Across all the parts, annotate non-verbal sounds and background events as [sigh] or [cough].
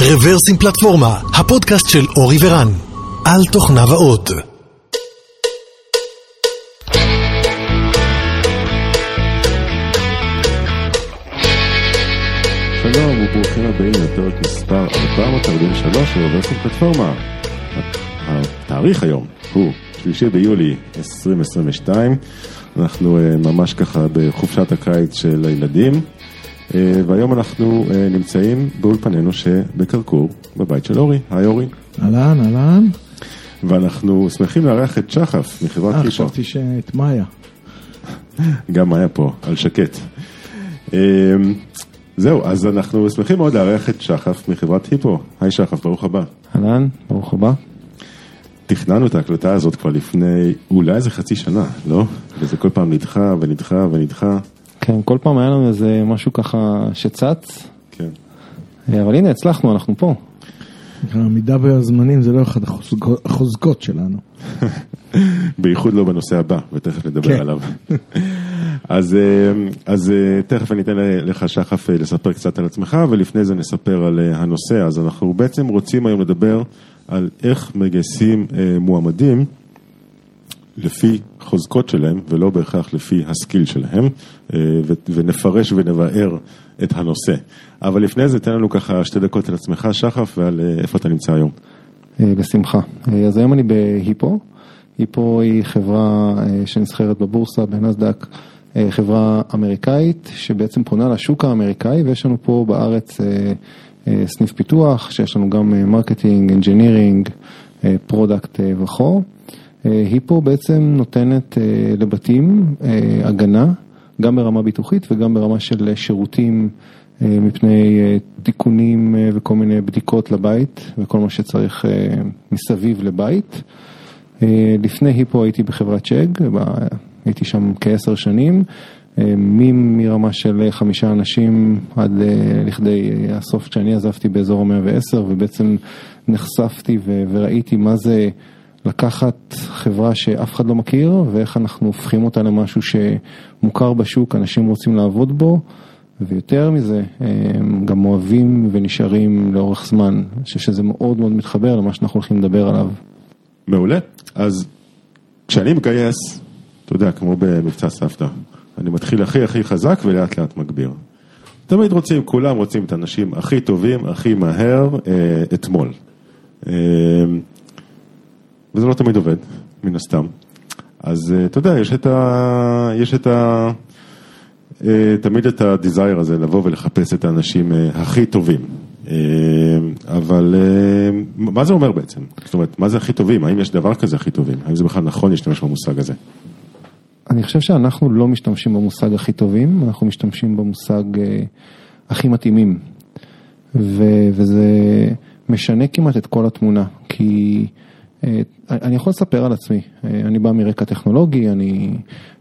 רוורסים פלטפורמה, הפודקאסט של אורי ורן, על תוכניו האות. שלום וברוכים הבאים לפרק מספר 443 של רוורסים פלטפורמה. התאריך היום הוא שלישי ביולי 2022, אנחנו אה, ממש ככה בחופשת הקיץ של הילדים. אה, והיום אנחנו אה, נמצאים באולפנינו שבקרקור, בבית של אורי. היי אורי. אהלן, אהלן. ואנחנו שמחים לארח את שחף מחברת אה, קיפו. חשבתי שאת מאיה. גם מאיה פה, על שקט. אה, זהו, אז אנחנו שמחים מאוד לארח את שחף מחברת היפו. היי שחף, ברוך הבא. אהלן, ברוך הבא. תכננו את ההקלטה הזאת כבר לפני אולי איזה חצי שנה, לא? וזה כל פעם נדחה ונדחה ונדחה. כן, כל פעם היה לנו איזה משהו ככה שצץ, כן. אה, אבל הנה הצלחנו, אנחנו פה. העמידה בזמנים זה לא אחד החוזקות- שלנו. [laughs] בייחוד לא בנושא הבא, ותכף נדבר כן. עליו. [laughs] אז, אה, אז אה, תכף אני אתן לך שחף לספר קצת על עצמך, ולפני זה נספר על הנושא. אז אנחנו בעצם רוצים היום לדבר על איך מגייסים מועמדים לפי חוזקות שלהם, ולא בהכרח לפי הסקיל שלהם, אה, ונפרש ונבער את הנושא. אבל לפני זה תן לנו ככה שתי דקות על עצמך, שחף, ועל אה, איפה אתה נמצא היום. אה, בשמחה. אז היום אני בהיפו. היפו היא חברה שנסחרת בבורסה בנסדק, חברה אמריקאית שבעצם פונה לשוק האמריקאי ויש לנו פה בארץ סניף פיתוח שיש לנו גם marketing, engineering, product וכו'. אה, Hippo בעצם נותנת אה, לבתים אה, הגנה, גם ברמה ביטוחית וגם ברמה של שירותים מפני תיקונים וכל מיני בדיקות לבית וכל מה שצריך מסביב לבית. לפני Hippo הייתי בחברת ב- הייתי שם כעשר שנים, מרמה של חמישה אנשים עד לכדי הסוף כשאני עזבתי באזור המאה ועשר ובעצם נחשפתי וראיתי מה זה לקחת חברה שאף אחד לא מכיר ואיך אנחנו הופכים אותה למשהו שמוכר בשוק, אנשים רוצים לעבוד בו. ויותר מזה, הם גם אוהבים ונשארים לאורך זמן. אני חושב שזה מאוד מאוד מתחבר למה שאנחנו הולכים לדבר עליו. מעולה. אז כשאני מגייס, אתה יודע, כמו במבצע סבתא, אני מתחיל הכי הכי חזק ולאט לאט מגביר. תמיד רוצים, כולם רוצים את האנשים הכי טובים, הכי מהר, אה, אתמול. אה, וזה לא תמיד עובד, מן הסתם. אז אה, אתה יודע, יש את ה... יש את ה... אה, תמיד את הדיזייר הזה לבוא ולחפש את האנשים אה, הכי טובים. אבל מה זה אומר בעצם? זאת אומרת, מה זה הכי טובים? האם יש דבר כזה הכי טובים? האם זה בכלל נכון להשתמש במושג הזה? אני חושב שאנחנו לא משתמשים במושג הכי טובים, אנחנו משתמשים במושג הכי מתאימים. ו- וזה משנה כמעט את כל התמונה, כי אני יכול לספר על עצמי, אה, אני בא מרקע טכנולוגי, אני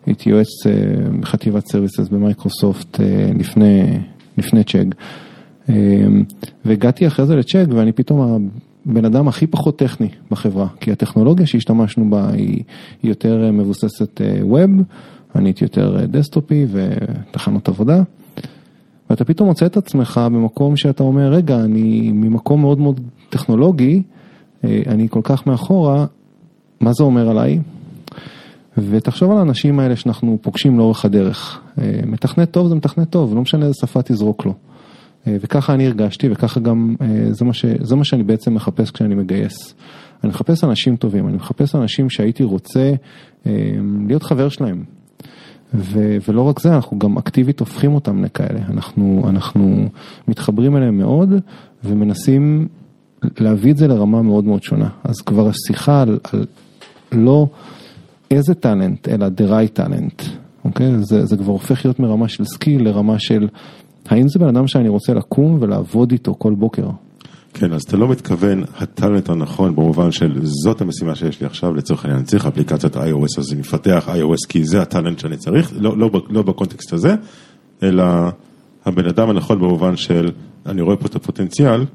הייתי יועץ אה, בחטיבת services ב Microsoft אה, לפני, לפני צ'ג. אה, והגעתי אחרי זה לצ'ק ואני פתאום הבן אדם הכי פחות טכני בחברה, כי הטכנולוגיה שהשתמשנו בה היא, יותר אה, מבוססת ווב, אני הייתי יותר אה, דסטופי ותחנות עבודה. ואתה פתאום מוצא את עצמך במקום שאתה אומר, רגע, אני ממקום מאוד מאוד טכנולוגי, אה, אני כל כך מאחורה, מה זה אומר עליי? ותחשוב על האנשים האלה שאנחנו פוגשים לאורך הדרך. אה, מתכנת טוב זה מתכנת טוב, לא משנה איזה שפה תזרוק לו. אה, וככה אני הרגשתי וככה גם, אה, זה מה, ש, זה מה שאני בעצם מחפש כשאני מגייס. אני מחפש אנשים טובים, אני מחפש אנשים שהייתי רוצה אה, להיות חבר שלהם. ו, ולא רק זה, אנחנו גם אקטיבית הופכים אותם לכאלה. אנחנו, אנחנו מתחברים אליהם מאוד ומנסים להביא את זה לרמה מאוד מאוד שונה. אז כבר השיחה על, על לא איזה טאלנט, אלא the right talent. אוקיי? זה, זה כבר הופך להיות מרמה של skill לרמה של האם זה בן אדם שאני רוצה לקום ולעבוד איתו כל בוקר. כן, אז אתה לא מתכוון ה talent הנכון במובן של זאת המשימה שיש לי עכשיו, לצורך העניין, אני צריך אפליקציית iOS, אז אני מפתח iOS כי זה ה talent שאני צריך, לא, לא, לא ב context הזה, אלא הבן אדם הנכון במובן של אני רואה פה את הפוטנציאל,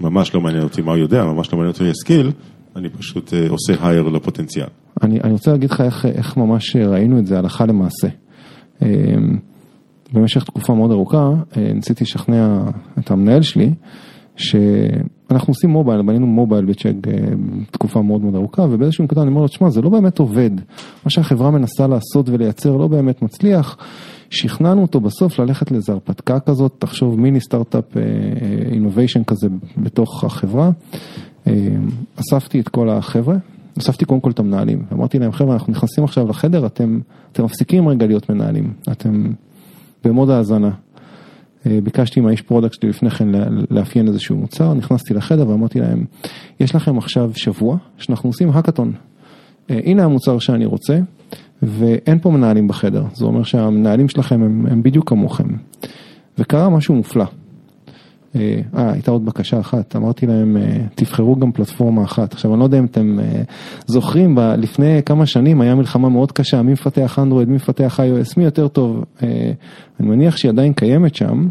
ממש לא מעניין אותי מה הוא יודע, ממש לא מעניין אותי ה skill, אני פשוט אה, עושה hire לפוטנציאל. אני, אני רוצה להגיד לך איך, איך ממש ראינו את זה הלכה למעשה. אמ, במשך תקופה מאוד ארוכה אה, ניסיתי לשכנע את המנהל שלי שאנחנו עושים מובייל, בנינו מובייל בצ'ק אה, תקופה מאוד מאוד ארוכה, ובאיזשהו נקודה אני אומר לו, תשמע, זה לא באמת עובד. מה שהחברה מנסה לעשות ולייצר לא באמת מצליח. שכנענו אותו בסוף ללכת לאיזו הרפתקה כזאת, תחשוב מיני סטארט-אפ אינוביישן כזה בתוך החברה. אה, אספתי את כל החבר'ה, אספתי קודם כל את המנהלים, אמרתי להם חבר'ה אנחנו נכנסים עכשיו לחדר, אתם, אתם מפסיקים רגע להיות מנהלים, אתם ב mode האזנה. אה, ביקשתי מהאיש product שלי לפני כן לאפיין איזשהו מוצר, נכנסתי לחדר ואמרתי להם, יש לכם עכשיו שבוע שאנחנו עושים האקתון. אה, הנה המוצר שאני רוצה, ואין פה מנהלים בחדר, זה אומר שהמנהלים שלכם הם, הם בדיוק כמוכם. וקרה משהו מופלא. אה, אה, הייתה עוד בקשה אחת, אמרתי להם, אה, תבחרו גם פלטפורמה אחת. עכשיו, אני לא יודע אם אתם אה, זוכרים, לפני כמה שנים היה מלחמה מאוד קשה, מי מפתח אנדרואיד, מי מפתח iOS, מי יותר טוב. אני מניח שהיא עדיין קיימת שם.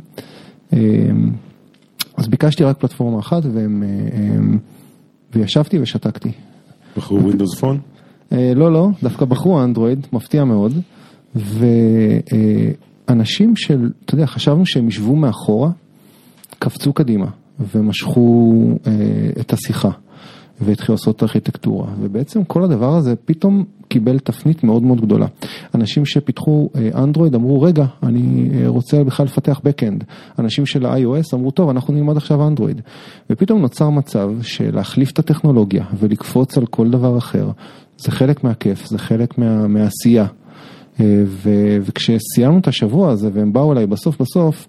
אז ביקשתי רק פלטפורמה אחת, והם, וישבתי ושתקתי. בחרו ווינדוס פון? לא, לא, דווקא בחרו אנדרואיד, מפתיע מאוד. ואנשים של, אתה יודע, חשבנו שהם ישבו מאחורה. קפצו קדימה ומשכו אה, את השיחה והתחילו לעשות ארכיטקטורה ובעצם כל הדבר הזה פתאום קיבל תפנית מאוד מאוד גדולה. אנשים שפיתחו אנדרואיד אמרו רגע אני אה, רוצה בכלל לפתח backend, אנשים של ה-iOS אמרו טוב אנחנו נלמד עכשיו אנדרואיד ופתאום נוצר מצב של להחליף את הטכנולוגיה ולקפוץ על כל דבר אחר זה חלק מהכיף, זה חלק מה, מהעשייה אה, ו, וכשסיימנו את השבוע הזה והם באו אליי בסוף בסוף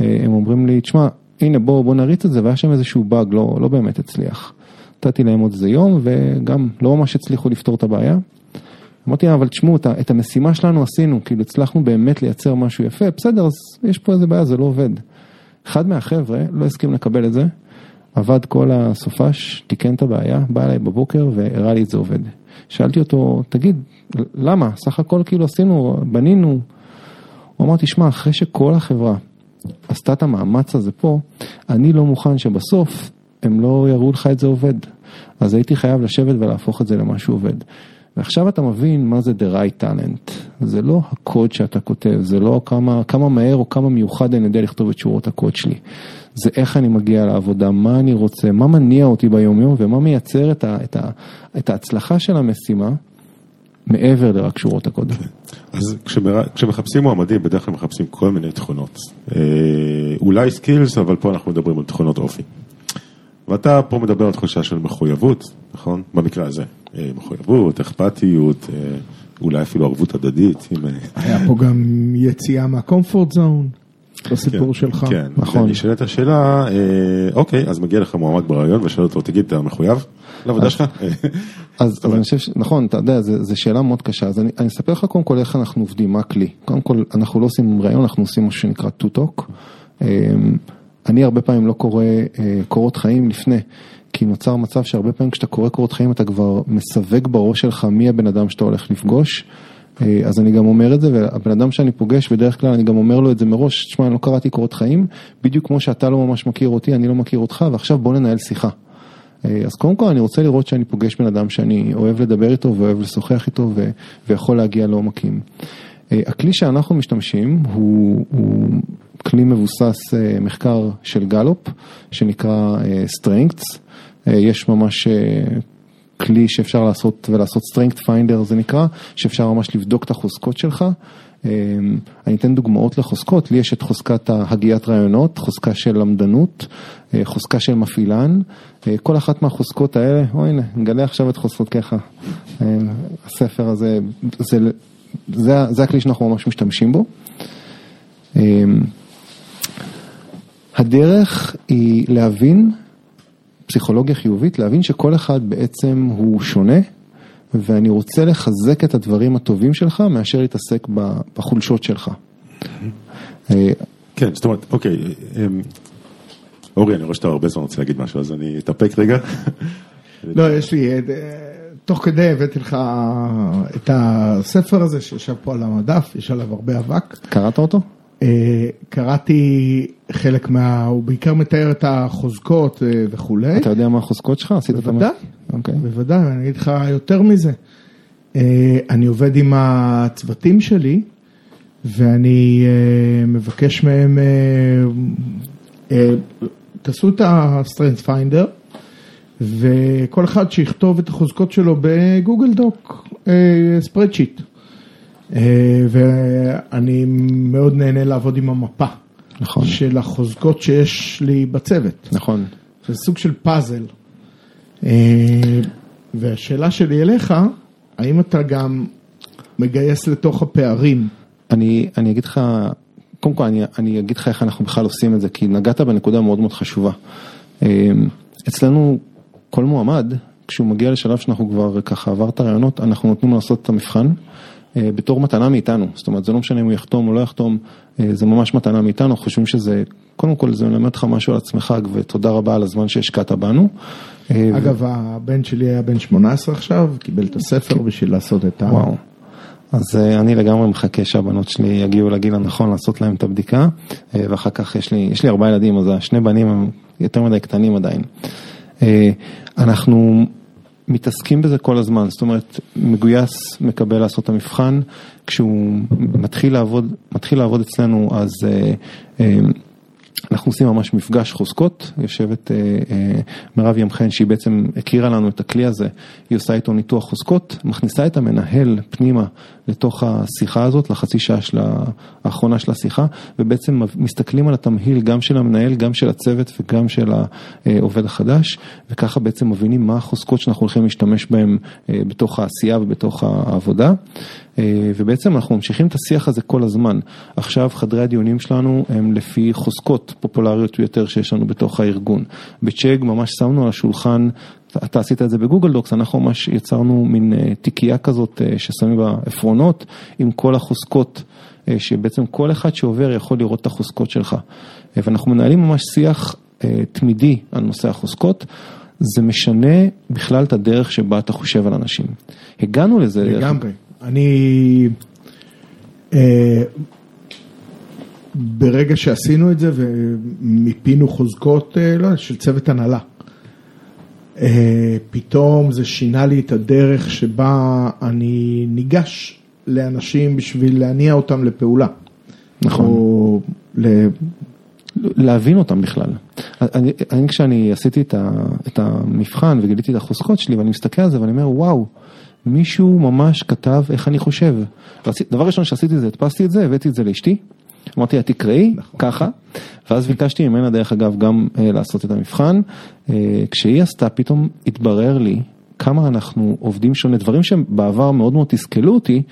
אה, הם אומרים לי תשמע הנה בוא, בוא נריץ את זה, והיה שם איזשהו באג, לא, לא באמת הצליח. נתתי להם עוד איזה יום, וגם לא ממש הצליחו לפתור את הבעיה. אמרתי להם, אבל תשמעו, את המשימה שלנו עשינו, כאילו הצלחנו באמת לייצר משהו יפה, בסדר, אז יש פה איזה בעיה, זה לא עובד. אחד מהחבר'ה לא הסכים לקבל את זה, עבד כל הסופש, תיקן את הבעיה, בא אליי בבוקר והראה לי את זה עובד. שאלתי אותו, תגיד, למה? סך הכל כאילו עשינו, בנינו. הוא אמר, תשמע, אחרי שכל החברה עשתה את המאמץ הזה פה, אני לא מוכן שבסוף הם לא יראו לך את זה עובד. אז הייתי חייב לשבת ולהפוך את זה למשהו עובד. ועכשיו אתה מבין מה זה the right talent. זה לא הקוד שאתה כותב, זה לא כמה, כמה מהר או כמה מיוחד אני יודע לכתוב את שורות הקוד שלי. זה איך אני מגיע לעבודה, מה אני רוצה, מה מניע אותי ביום יום ומה מייצר את, ה, את, ה, את ההצלחה של המשימה מעבר לרק שורות הקוד. אז כשמחפשים מועמדים, בדרך כלל מחפשים כל מיני תכונות. אה, אולי skills, אבל פה אנחנו מדברים על תכונות אופי. ואתה פה מדבר על תחושה של מחויבות, נכון? במקרה הזה. אה, מחויבות, אכפתיות, אה, אולי אפילו ערבות הדדית. היה פה גם יציאה מה comfort zone. בסיפור כן, שלך. כן, נכון. נשאלת השאלה, אוקיי, אז מגיע לך מועמד בריאיון ושואל אותו, תגיד, אתה מחויב לעבודה שלך? [laughs] אז, אז אני חושב. נכון, אתה יודע, זו שאלה מאוד קשה, אז אני, אני אספר לך קודם כל איך אנחנו עובדים, מה הכלי. קודם כל, אנחנו לא עושים ראיון, אנחנו עושים משהו שנקרא talk. אמ, אני הרבה פעמים לא קורא אה, קורות חיים לפני, כי נוצר מצב שהרבה פעמים כשאתה קורא קורות חיים אתה כבר מסווג בראש שלך מי הבן אדם שאתה הולך לפגוש. אה, אז אני גם אומר את זה, והבן אדם שאני פוגש, בדרך כלל אני גם אומר לו את זה מראש, תשמע, אני לא קראתי קורות חיים, בדיוק כמו שאתה לא ממש מכיר אותי, אני לא מכיר אותך, ועכשיו בוא ננהל שיחה. אה, אז קודם כל אני רוצה לראות שאני פוגש בן אדם שאני אוהב לדבר איתו ואוהב לשוחח איתו ו- ויכול להגיע לעומקים. אה, הכלי שאנחנו משתמשים הוא, הוא כלי מבוסס מחקר של גלופ שנקרא Strengths, יש ממש כלי שאפשר לעשות ולעשות Strength Finder זה נקרא, שאפשר ממש לבדוק את החוזקות שלך. אני אתן דוגמאות לחוזקות, לי יש את חוזקת הגיית רעיונות, חוזקה של למדנות, חוזקה של מפעילן, כל אחת מהחוזקות האלה, או הנה, נגלה עכשיו את חוזקותיך. הספר הזה, זה, זה, זה הכלי שאנחנו ממש משתמשים בו. הדרך היא להבין, פסיכולוגיה חיובית, להבין שכל אחד בעצם הוא שונה, ואני רוצה לחזק את הדברים הטובים שלך מאשר להתעסק בחולשות שלך. כן, זאת אומרת, אוקיי, אמ, אורי, אני רואה שאתה הרבה זמן רוצה להגיד משהו, אז אני אתאפק רגע. לא, יש לי, אה, תוך כדי הבאתי לך את הספר הזה שישב פה על המדף, יש עליו הרבה אבק. קראת אותו? אה, קראתי חלק מה... הוא בעיקר מתאר את החוזקות אה, וכולי. אתה יודע מה החוזקות שלך? עשית את בוודאי, אוקיי. בוודאי, אני אגיד לך יותר מזה. אה, אני עובד עם הצוותים שלי, ואני מבקש מהם, תעשו את ה-strength finder, וכל אחד שיכתוב את החוזקות שלו בגוגל דוק, ספרדשיט. ואני מאוד נהנה לעבוד עם המפה. נכון. של החוזקות שיש לי בצוות. נכון. זה סוג של פאזל. והשאלה שלי אליך, האם אתה גם מגייס לתוך הפערים? אני, אני אגיד לך, קודם כל אני, אני אגיד לך איך אנחנו בכלל עושים את זה, כי נגעת בנקודה מאוד מאוד חשובה. אצלנו כל מועמד, כשהוא מגיע לשלב שאנחנו כבר ככה עבר את הרעיונות, אנחנו נותנים לו לעשות את המבחן. בתור מתנה מאיתנו, זאת אומרת זה לא משנה אם הוא יחתום או לא יחתום, זה ממש מתנה מאיתנו, חושבים שזה, קודם כל זה מלמד לך משהו על עצמך ותודה רבה על הזמן שהשקעת בנו. אגב הבן שלי היה בן 18 עכשיו, קיבל את הספר בשביל לעשות את ה... וואו. אז אני לגמרי מחכה שהבנות שלי יגיעו לגיל הנכון לעשות להם את הבדיקה ואחר כך יש לי, יש לי ארבעה ילדים אז השני בנים הם יותר מדי קטנים עדיין. אנחנו מתעסקים בזה כל הזמן, זאת אומרת מגויס מקבל לעשות את המבחן, כשהוא מתחיל לעבוד, מתחיל לעבוד אצלנו אז אנחנו עושים ממש מפגש חוזקות, יושבת מירב ימחן שהיא בעצם הכירה לנו את הכלי הזה, היא עושה איתו ניתוח חוזקות, מכניסה את המנהל פנימה לתוך השיחה הזאת, לחצי שעה של האחרונה של השיחה, ובעצם מסתכלים על התמהיל גם של המנהל, גם של הצוות וגם של העובד החדש, וככה בעצם מבינים מה החוזקות שאנחנו הולכים להשתמש בהן בתוך העשייה ובתוך העבודה. ובעצם אנחנו ממשיכים את השיח הזה כל הזמן. עכשיו חדרי הדיונים שלנו הם לפי חוזקות פופולריות יותר שיש לנו בתוך הארגון. בצ'אג ממש שמנו על השולחן, אתה עשית את זה בגוגל דוקס, אנחנו ממש יצרנו מין תיקייה כזאת ששמים בה עפרונות עם כל החוזקות, שבעצם כל אחד שעובר יכול לראות את החוזקות שלך. ואנחנו מנהלים ממש שיח תמידי על נושא החוזקות. זה משנה בכלל את הדרך שבה אתה חושב על אנשים. הגענו לזה. לגמרי. אני, אה, ברגע שעשינו את זה ומיפינו חוזקות אה, לא, של צוות הנהלה, אה, פתאום זה שינה לי את הדרך שבה אני ניגש לאנשים בשביל להניע אותם לפעולה. נכון. או ל... להבין אותם בכלל. אני, אני כשאני עשיתי את, ה, את המבחן וגיליתי את החוזקות שלי ואני מסתכל על זה ואני אומר וואו. מישהו ממש כתב איך אני חושב. דבר ראשון שעשיתי זה, הדפסתי את זה, הבאתי את זה לאשתי, אמרתי לה תקראי, נכון. ככה, ואז ביקשתי ממנה דרך אגב גם אה, לעשות את המבחן, אה, כשהיא עשתה פתאום התברר לי כמה אנחנו עובדים שונה, דברים שבעבר מאוד מאוד תסכלו אותי,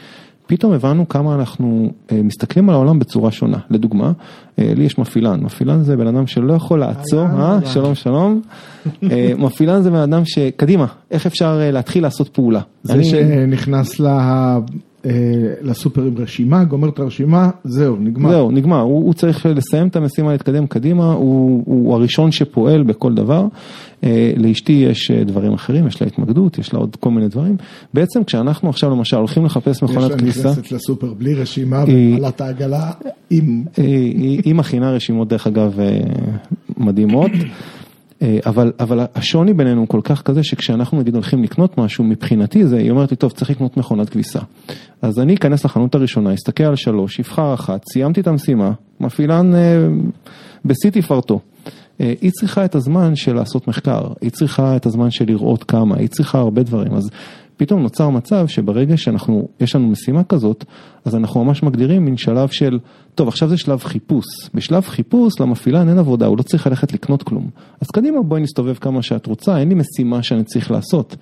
פתאום הבנו כמה אנחנו מסתכלים על העולם בצורה שונה. לדוגמה, לי יש מפעילן, מפעילן זה בן אדם שלא יכול לעצור, אה, שלום שלום, [laughs] מפעילן זה בן אדם שקדימה, איך אפשר להתחיל לעשות פעולה. זה שנכנס לסופר עם רשימה, גומר את הרשימה, זהו, נגמר. זהו, נגמר, הוא, הוא צריך לסיים את המשימה, להתקדם קדימה, הוא, הוא הראשון שפועל בכל דבר. לאשתי יש דברים אחרים, יש לה התמקדות, יש לה עוד כל מיני דברים. בעצם כשאנחנו עכשיו למשל הולכים לחפש מכונת כניסה... יש לה נכנסת לסופר בלי רשימה ומעלת העגלה עם... היא מכינה רשימות דרך אגב מדהימות. אבל, אבל השוני בינינו הוא כל כך כזה שכשאנחנו נגיד הולכים לקנות משהו מבחינתי זה, היא אומרת לי טוב צריך לקנות מכונת כביסה. אז אני אכנס לחנות הראשונה, אסתכל על שלוש, אבחר אחת, סיימתי את המשימה, מפעילן אה, בשיא תפארתו. אה, היא צריכה את הזמן של לעשות מחקר, היא צריכה את הזמן של לראות כמה, היא צריכה הרבה דברים. אז פתאום נוצר מצב שברגע שאנחנו, יש לנו משימה כזאת, אז אנחנו ממש מגדירים מין שלב של, טוב עכשיו זה שלב חיפוש, בשלב חיפוש למפעילן אין עבודה, הוא לא צריך ללכת לקנות כלום, אז קדימה בואי נסתובב כמה שאת רוצה, אין לי משימה שאני צריך לעשות.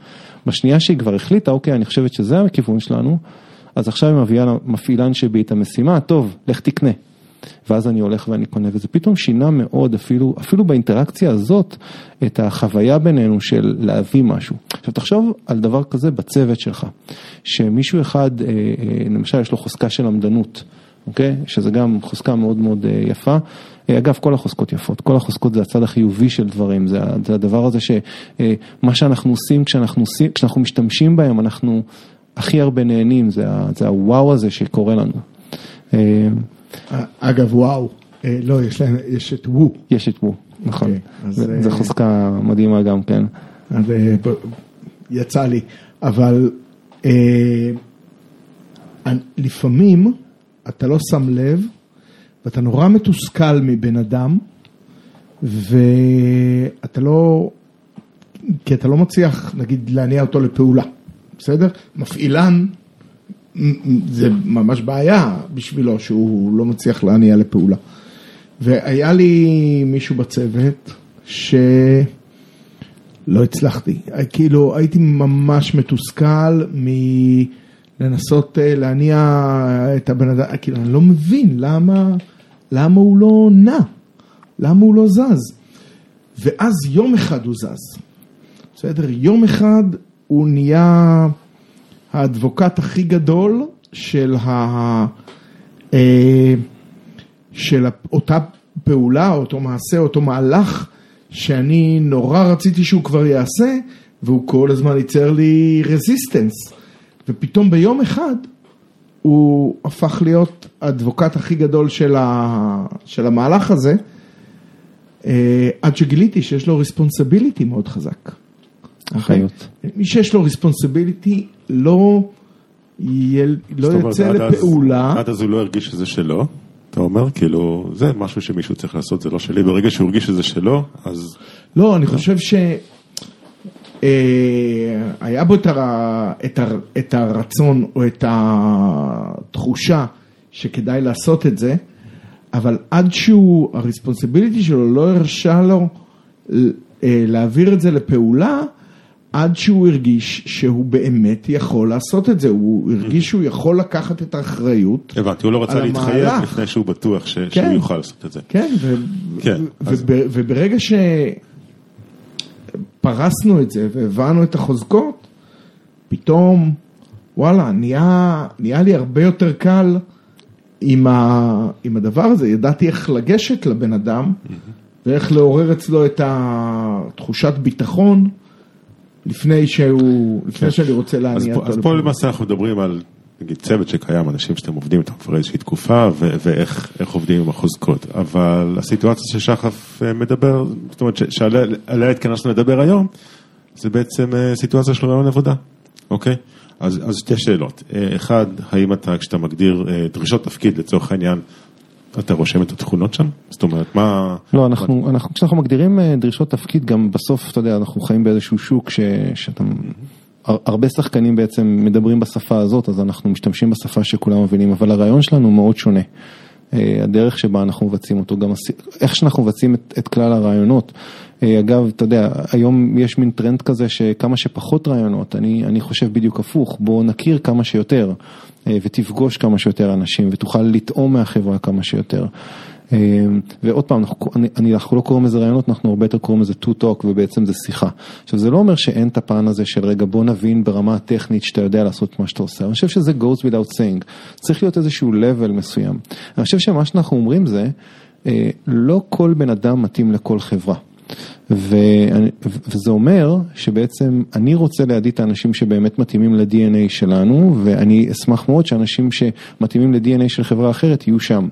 בשנייה שהיא כבר החליטה, אוקיי אני חושבת שזה הכיוון שלנו, אז עכשיו היא מביאה למפעילן שבי את המשימה, טוב, לך תקנה. ואז אני הולך ואני קונה, וזה פתאום שינה מאוד, אפילו, אפילו באינטראקציה הזאת, את החוויה בינינו של להביא משהו. עכשיו תחשוב על דבר כזה בצוות שלך, שמישהו אחד, למשל יש לו חוזקה של עמדנות, אוקיי? שזה גם חוזקה מאוד מאוד יפה. אגב, כל החוזקות יפות, כל החוזקות זה הצד החיובי של דברים, זה, הדבר הזה שמה שאנחנו עושים כשאנחנו, עושים, כשאנחנו משתמשים בהם, אנחנו הכי הרבה נהנים, זה הוואו הזה שקורה לנו. אגב, וואו, לא, יש להם, יש את וו. יש את וו, נכון. זו חוזקה מדהימה גם כן. יצא לי, אבל לפעמים אתה לא שם לב ואתה נורא מתוסכל מבן אדם ואתה לא, כי אתה לא מצליח, נגיד, להניע אותו לפעולה, בסדר? מפעילן, זה ממש בעיה בשבילו שהוא לא מצליח להניע לפעולה. והיה לי מישהו בצוות שלא הצלחתי, כאילו הייתי ממש מתוסכל מלנסות אה, להניע את הבן אדם, כאילו אני לא מבין למה, למה הוא לא נע, למה הוא לא זז. ואז יום אחד הוא זז, בסדר? יום אחד הוא נהיה ה advocate הכי גדול של, ה... אה, של אותה פעולה, אותו מעשה, אותו מהלך שאני נורא רציתי שהוא כבר יעשה והוא כל הזמן ייצר לי resistance ופתאום ביום אחד הוא הפך להיות ה advocate הכי גדול של, ה... של המהלך הזה אה, עד שגיליתי שיש לו responsibility מאוד חזק. אחריות. מי שיש לו ריספונסיביליטי לא, יל... לא יוצא לפעולה. עד אז הוא לא הרגיש שזה שלו. אתה אומר, כאילו, זה משהו שמישהו צריך לעשות, זה לא שלי, ברגע שהוא הרגיש שזה שלו, אז... לא, אני חושב ש... היה בו את, הר... את, הר... את הרצון או את התחושה שכדאי לעשות את זה, אבל עד שהוא, הרספונסיביליטי שלו לא הרשה לו להעביר את זה לפעולה, עד שהוא הרגיש שהוא באמת יכול לעשות את זה, הוא הרגיש שהוא יכול לקחת את האחריות. הבנתי, הוא לא רצה להתחייב לפני שהוא בטוח ש... כן, שהוא יוכל לעשות את זה. כן, ו... כן אז... וברגע שפרסנו את זה והבנו את החוזקות, פתאום, וואלה, נהיה, נהיה לי הרבה יותר קל עם, ה... עם הדבר הזה, ידעתי איך לגשת לבן אדם ואיך לעורר אצלו את התחושת ביטחון. לפני שהוא, לפני כן. שאני רוצה להניע אותו. אז פה למעשה אנחנו מדברים על, נגיד, צוות שקיים, אנשים שאתם עובדים איתם כבר איזושהי תקופה, ואיך עובדים עם החוזקות. אבל הסיטואציה ששחף אה, מדבר, זאת אומרת, שעליה התכנסנו לדבר היום, זה בעצם אה, סיטואציה של רעיון עבודה, אוקיי? אז, אז שתי שאלות. אה, אחד, האם אתה, כשאתה מגדיר דרישות תפקיד לצורך העניין, אתה רושם את התכונות שם? זאת אומרת, מה... לא, אנחנו, מה... אנחנו, כשאנחנו מגדירים אה, דרישות תפקיד, גם בסוף, אתה יודע, אנחנו חיים באיזשהו שוק ש, שאתה... הרבה שחקנים בעצם מדברים בשפה הזאת, אז אנחנו משתמשים בשפה שכולם מבינים, אבל הרעיון שלנו מאוד שונה. אה, הדרך שבה אנחנו מבצעים אותו, גם איך שאנחנו מבצעים את, את כלל הרעיונות. אה, אגב, אתה יודע, היום יש מין טרנד כזה שכמה שפחות רעיונות, אני, אני חושב בדיוק הפוך, בוא נכיר כמה שיותר ותפגוש כמה שיותר אנשים ותוכל לטעום מהחברה כמה שיותר. אמ, ועוד פעם, אנחנו, אני, אנחנו לא קוראים לזה רעיונות, אנחנו הרבה יותר קוראים לזה to talk ובעצם זה שיחה. עכשיו זה לא אומר שאין את הפן הזה של רגע בוא נבין ברמה הטכנית שאתה יודע לעשות מה שאתה עושה, אני חושב שזה goes without saying, צריך להיות איזשהו level מסוים. אני חושב שמה שאנחנו אומרים זה, אה, לא כל בן אדם מתאים לכל חברה. ואני, וזה אומר שבעצם אני רוצה לידי את האנשים שבאמת מתאימים ל-DNA שלנו, ואני אשמח מאוד שאנשים שמתאימים ל-DNA של חברה אחרת יהיו שם.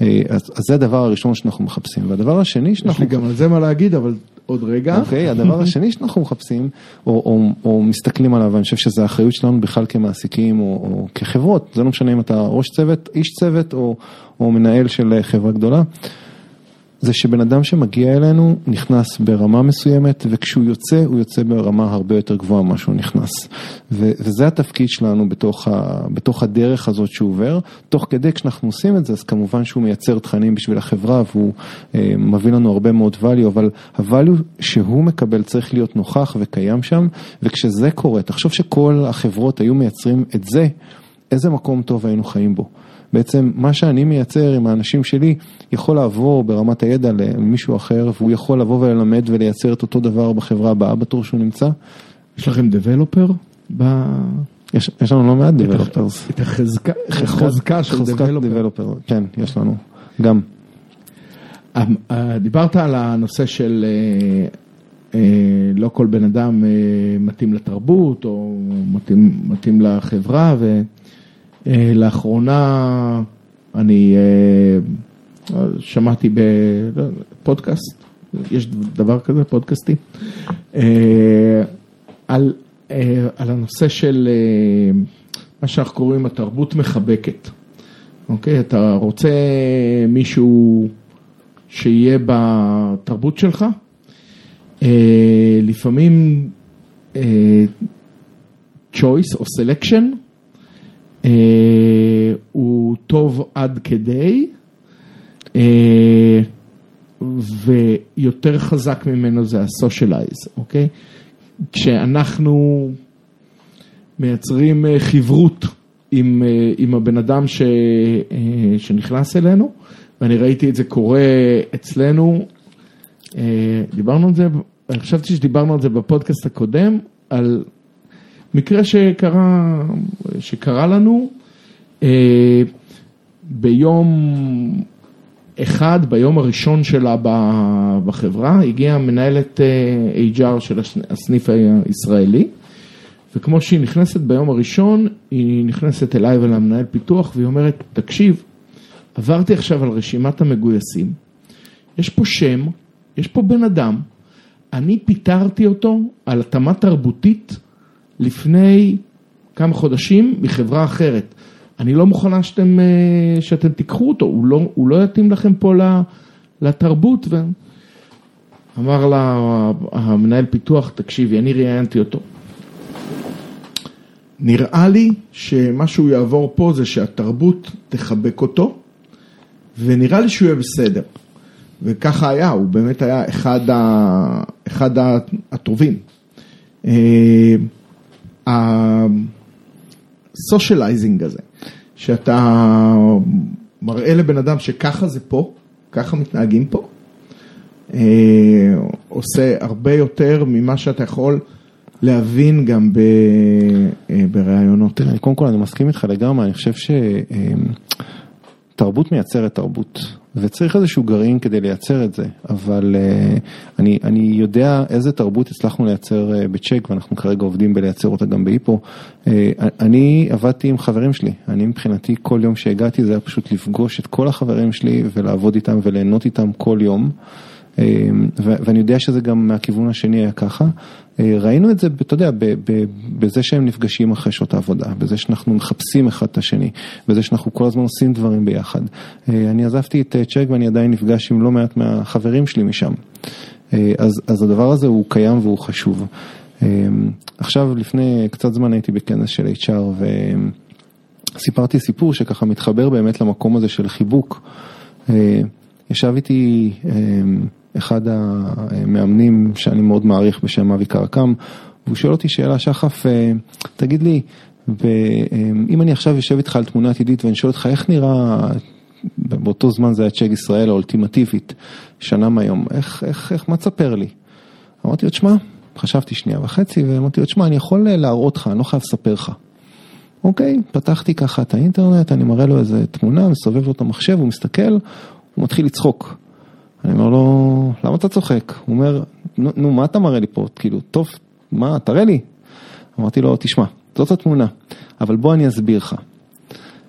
אה, אז, אז זה הדבר הראשון שאנחנו מחפשים, והדבר השני שאנחנו... יש לי גם על זה מה להגיד, אבל עוד רגע. אוקיי, okay, הדבר [laughs] השני שאנחנו מחפשים, או, או, או מסתכלים עליו, ואני חושב שזו האחריות שלנו בכלל כמעסיקים, או, או כחברות, זה לא משנה אם אתה ראש צוות, איש צוות, או, או מנהל של חברה גדולה. זה שבן אדם שמגיע אלינו נכנס ברמה מסוימת וכשהוא יוצא הוא יוצא ברמה הרבה יותר גבוהה ממה שהוא נכנס. ו- וזה התפקיד שלנו בתוך, ה- בתוך הדרך הזאת שהוא עובר. תוך כדי כשאנחנו עושים את זה אז כמובן שהוא מייצר תכנים בשביל החברה והוא אה, מביא לנו הרבה מאוד value אבל ה-value שהוא מקבל צריך להיות נוכח וקיים שם וכשזה קורה תחשוב שכל החברות היו מייצרים את זה איזה מקום טוב היינו חיים בו. בעצם מה שאני מייצר עם האנשים שלי יכול לעבור ברמת הידע למישהו אחר והוא יכול לבוא וללמד ולייצר את אותו דבר בחברה הבאה בתור שהוא נמצא. יש לכם דבלופר? ב... יש, יש לנו לא מעט דבלופרס. את החזקה, החזקה של דבלופר. כן, יש לנו, גם. אמ, אה, דיברת על הנושא של אה, אה, לא כל בן אדם מתאים לתרבות או מתאים, מתאים לחברה ו... אה, לאחרונה אני אה, שמעתי בפודקאסט, יש דבר כזה, פודקאסטים, אה, על, על הנושא של מה שאנחנו קוראים התרבות מחבקת. אוקיי, אתה רוצה מישהו שיהיה בתרבות שלך. לפעמים choice או selection הוא טוב עד כדי, אה, ויותר חזק ממנו זה ה-socialize, אוקיי? כשאנחנו מייצרים אה, חברות עם, אה, עם הבן אדם ש, אה, שנכנס אלינו, ואני ראיתי את זה קורה אצלנו, אה, דיברנו על זה, חשבתי שדיברנו על זה בפודקאסט הקודם, על מקרה שקרה, שקרה לנו אה, ביום אחד, ביום הראשון שלה בחברה, הגיעה מנהלת אה, HR של הסנ- הסניף הישראלי, וכמו שהיא נכנסת ביום הראשון, היא נכנסת אליי ולמנהל פיתוח, והיא אומרת, תקשיב, עברתי עכשיו על רשימת המגויסים, יש פה שם, יש פה בן אדם, אני פיטרתי אותו על התאמה תרבותית לפני כמה חודשים מחברה אחרת. אני לא מוכנה שאתם, אה, שאתם תיקחו אותו, הוא לא, הוא לא יתאים לכם פה לתרבות. ו... אמר לה המנהל פיתוח, תקשיבי, אני ראיינתי אותו. נראה לי שמה שהוא יעבור פה זה שהתרבות תחבק אותו, ונראה לי שהוא יהיה בסדר. וככה היה, הוא באמת היה אחד, ה... אחד הטובים. הסושיאלייזינג הזה, שאתה מראה לבן אדם שככה זה פה, ככה מתנהגים פה, אה, עושה הרבה יותר ממה שאתה יכול להבין גם ב... אה, בראיונות. תראה, קודם כל אני מסכים איתך לגמרי, אני חושב שתרבות מייצרת תרבות, וצריך איזשהו גרעין כדי לייצר את זה, אבל אה, אני, אני יודע איזה תרבות הצלחנו לייצר אה, בצ'ק, ואנחנו כרגע עובדים בלייצר אותה גם בהיפו. אה, אני עבדתי עם חברים שלי, אני מבחינתי כל יום שהגעתי זה היה פשוט לפגוש את כל החברים שלי ולעבוד איתם וליהנות איתם כל יום. ואני יודע שזה גם מהכיוון השני היה ככה. ראינו את זה, אתה יודע, בזה שהם נפגשים אחרי שעות העבודה, בזה שאנחנו מחפשים אחד את השני, בזה שאנחנו כל הזמן עושים דברים ביחד. אני עזבתי את צ'ק ואני עדיין נפגש עם לא מעט מהחברים שלי משם. אז, אז הדבר הזה הוא קיים והוא חשוב. עכשיו, לפני קצת זמן הייתי בכנס של HR וסיפרתי סיפור שככה מתחבר באמת למקום הזה של חיבוק. ישב איתי אחד המאמנים שאני מאוד מעריך בשם אבי קרקם, והוא שואל אותי שאלה, שחף, תגיד לי, אם אני עכשיו יושב איתך על תמונה עתידית ואני שואל אותך איך נראה, באותו זמן זה היה צ'ק ישראל האולטימטיבית, שנה מהיום, איך, איך, איך, מה תספר לי? אמרתי לו, תשמע, חשבתי שנייה וחצי ואמרתי לו, תשמע, אני יכול להראות לך, אני לא חייב לספר לך. אוקיי, פתחתי ככה את האינטרנט, אני מראה לו איזה תמונה, מסובב לו את המחשב, הוא מסתכל, הוא מתחיל לצחוק. אני אומר לו, למה אתה צוחק? הוא אומר, נו, מה אתה מראה לי פה? כאילו, טוב, מה, תראה לי. אמרתי לו, תשמע, זאת התמונה, אבל בוא אני אסביר לך.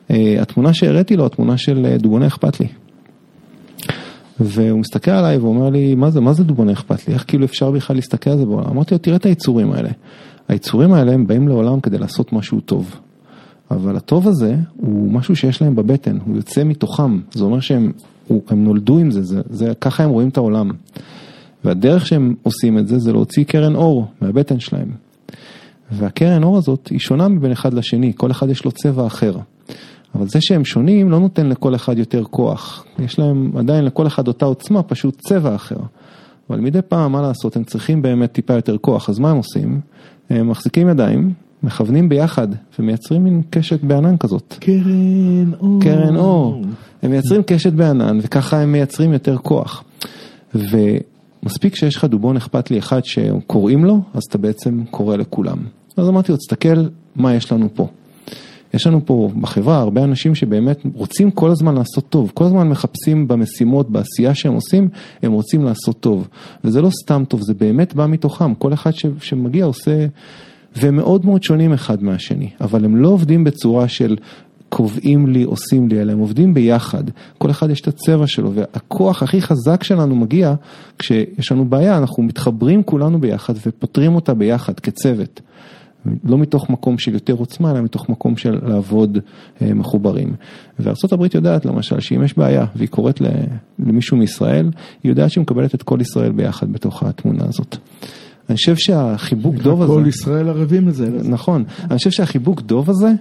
Uh, התמונה שהראיתי לו, התמונה של דובוני אכפת לי. והוא מסתכל עליי ואומר לי, מה זה, מה זה דובוני אכפת לי? איך כאילו אפשר בכלל להסתכל על זה בעולם? אמרתי לו, תראה את היצורים האלה. היצורים האלה הם באים לעולם כדי לעשות משהו טוב. אבל הטוב הזה הוא משהו שיש להם בבטן, הוא יוצא מתוכם, זה אומר שהם הם נולדו עם זה, זה, זה, ככה הם רואים את העולם. והדרך שהם עושים את זה, זה להוציא קרן אור מהבטן שלהם. והקרן אור הזאת היא שונה מבין אחד לשני, כל אחד יש לו צבע אחר. אבל זה שהם שונים לא נותן לכל אחד יותר כוח. יש להם עדיין לכל אחד אותה עוצמה, פשוט צבע אחר. אבל מדי פעם, מה לעשות, הם צריכים באמת טיפה יותר כוח, אז מה הם עושים? הם מחזיקים ידיים, מכוונים ביחד ומייצרים מין קשת בענן כזאת. קרן אור. קרן אור. הם מייצרים קשת בענן וככה הם מייצרים יותר כוח. ומספיק שיש לך דובון אכפת לי אחד שקוראים לו, אז אתה בעצם קורא לכולם. אז אמרתי לו, תסתכל מה יש לנו פה. יש לנו פה בחברה הרבה אנשים שבאמת רוצים כל הזמן לעשות טוב, כל הזמן מחפשים במשימות, בעשייה שהם עושים, הם רוצים לעשות טוב. וזה לא סתם טוב, זה באמת בא מתוכם, כל אחד שמגיע עושה... והם מאוד מאוד שונים אחד מהשני, אבל הם לא עובדים בצורה של קובעים לי, עושים לי, אלא הם עובדים ביחד, כל אחד יש את הצבע שלו, והכוח הכי חזק שלנו מגיע כשיש לנו בעיה, אנחנו מתחברים כולנו ביחד ופותרים אותה ביחד כצוות. לא מתוך מקום של יותר עוצמה, אלא מתוך מקום של לעבוד אה, מחוברים. וארה"ב יודעת למשל שאם יש בעיה והיא קוראת למישהו מישראל, היא יודעת שהיא מקבלת את כל ישראל ביחד בתוך התמונה הזאת. אני חושב שהחיבוק דוב הזה... כל ישראל ערבים לזה. נכון, אני חושב שהחיבוק דוב הזה